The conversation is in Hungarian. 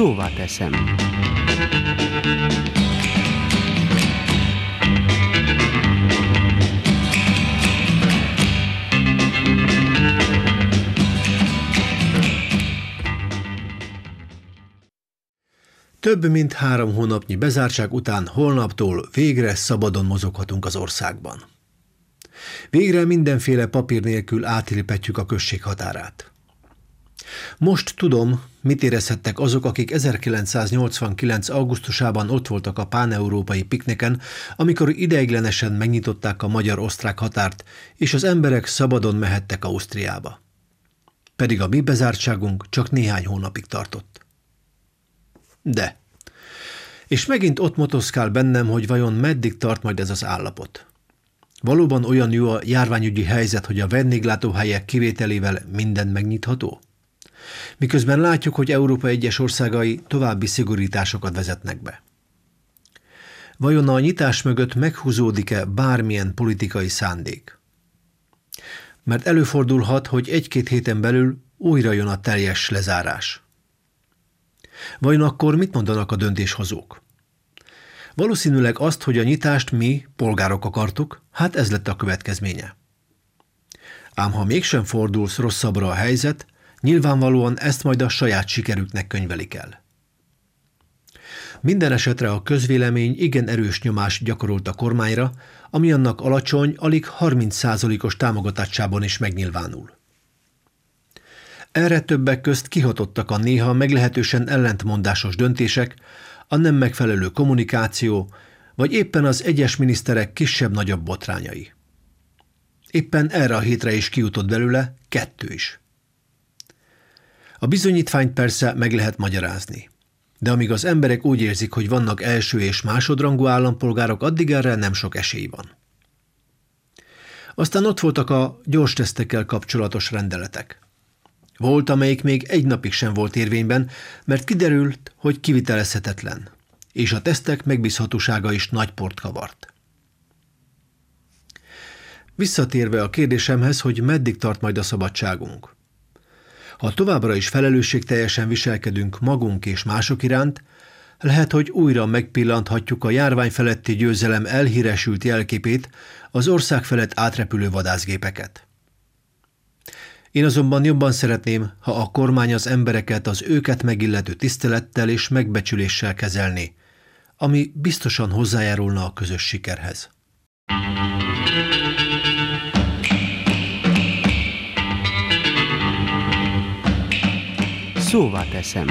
Szóvá teszem. Több mint három hónapnyi bezártság után holnaptól végre szabadon mozoghatunk az országban. Végre mindenféle papír nélkül átléphetjük a község határát. Most tudom, mit érezhettek azok, akik 1989. augusztusában ott voltak a páneurópai pikniken, amikor ideiglenesen megnyitották a magyar-osztrák határt, és az emberek szabadon mehettek Ausztriába. Pedig a mi bezártságunk csak néhány hónapig tartott. De. És megint ott motoszkál bennem, hogy vajon meddig tart majd ez az állapot. Valóban olyan jó a járványügyi helyzet, hogy a vendéglátóhelyek kivételével minden megnyitható? Miközben látjuk, hogy Európa egyes országai további szigorításokat vezetnek be. Vajon a nyitás mögött meghúzódik-e bármilyen politikai szándék? Mert előfordulhat, hogy egy-két héten belül újra jön a teljes lezárás. Vajon akkor mit mondanak a döntéshozók? Valószínűleg azt, hogy a nyitást mi, polgárok akartuk, hát ez lett a következménye. Ám ha mégsem fordulsz rosszabbra a helyzet, nyilvánvalóan ezt majd a saját sikerüknek könyvelik el. Minden esetre a közvélemény igen erős nyomást gyakorolt a kormányra, ami annak alacsony, alig 30%-os támogatásában is megnyilvánul. Erre többek közt kihatottak a néha meglehetősen ellentmondásos döntések, a nem megfelelő kommunikáció, vagy éppen az egyes miniszterek kisebb-nagyobb botrányai. Éppen erre a hétre is kijutott belőle kettő is. A bizonyítványt persze meg lehet magyarázni, de amíg az emberek úgy érzik, hogy vannak első és másodrangú állampolgárok, addig erre nem sok esély van. Aztán ott voltak a gyors tesztekkel kapcsolatos rendeletek. Volt, amelyik még egy napig sem volt érvényben, mert kiderült, hogy kivitelezhetetlen, és a tesztek megbízhatósága is nagy port kavart. Visszatérve a kérdésemhez, hogy meddig tart majd a szabadságunk. Ha továbbra is felelősségteljesen viselkedünk magunk és mások iránt, lehet, hogy újra megpillanthatjuk a járvány feletti győzelem elhíresült jelképét, az ország felett átrepülő vadászgépeket. Én azonban jobban szeretném, ha a kormány az embereket az őket megillető tisztelettel és megbecsüléssel kezelni, ami biztosan hozzájárulna a közös sikerhez. Szóvá teszem.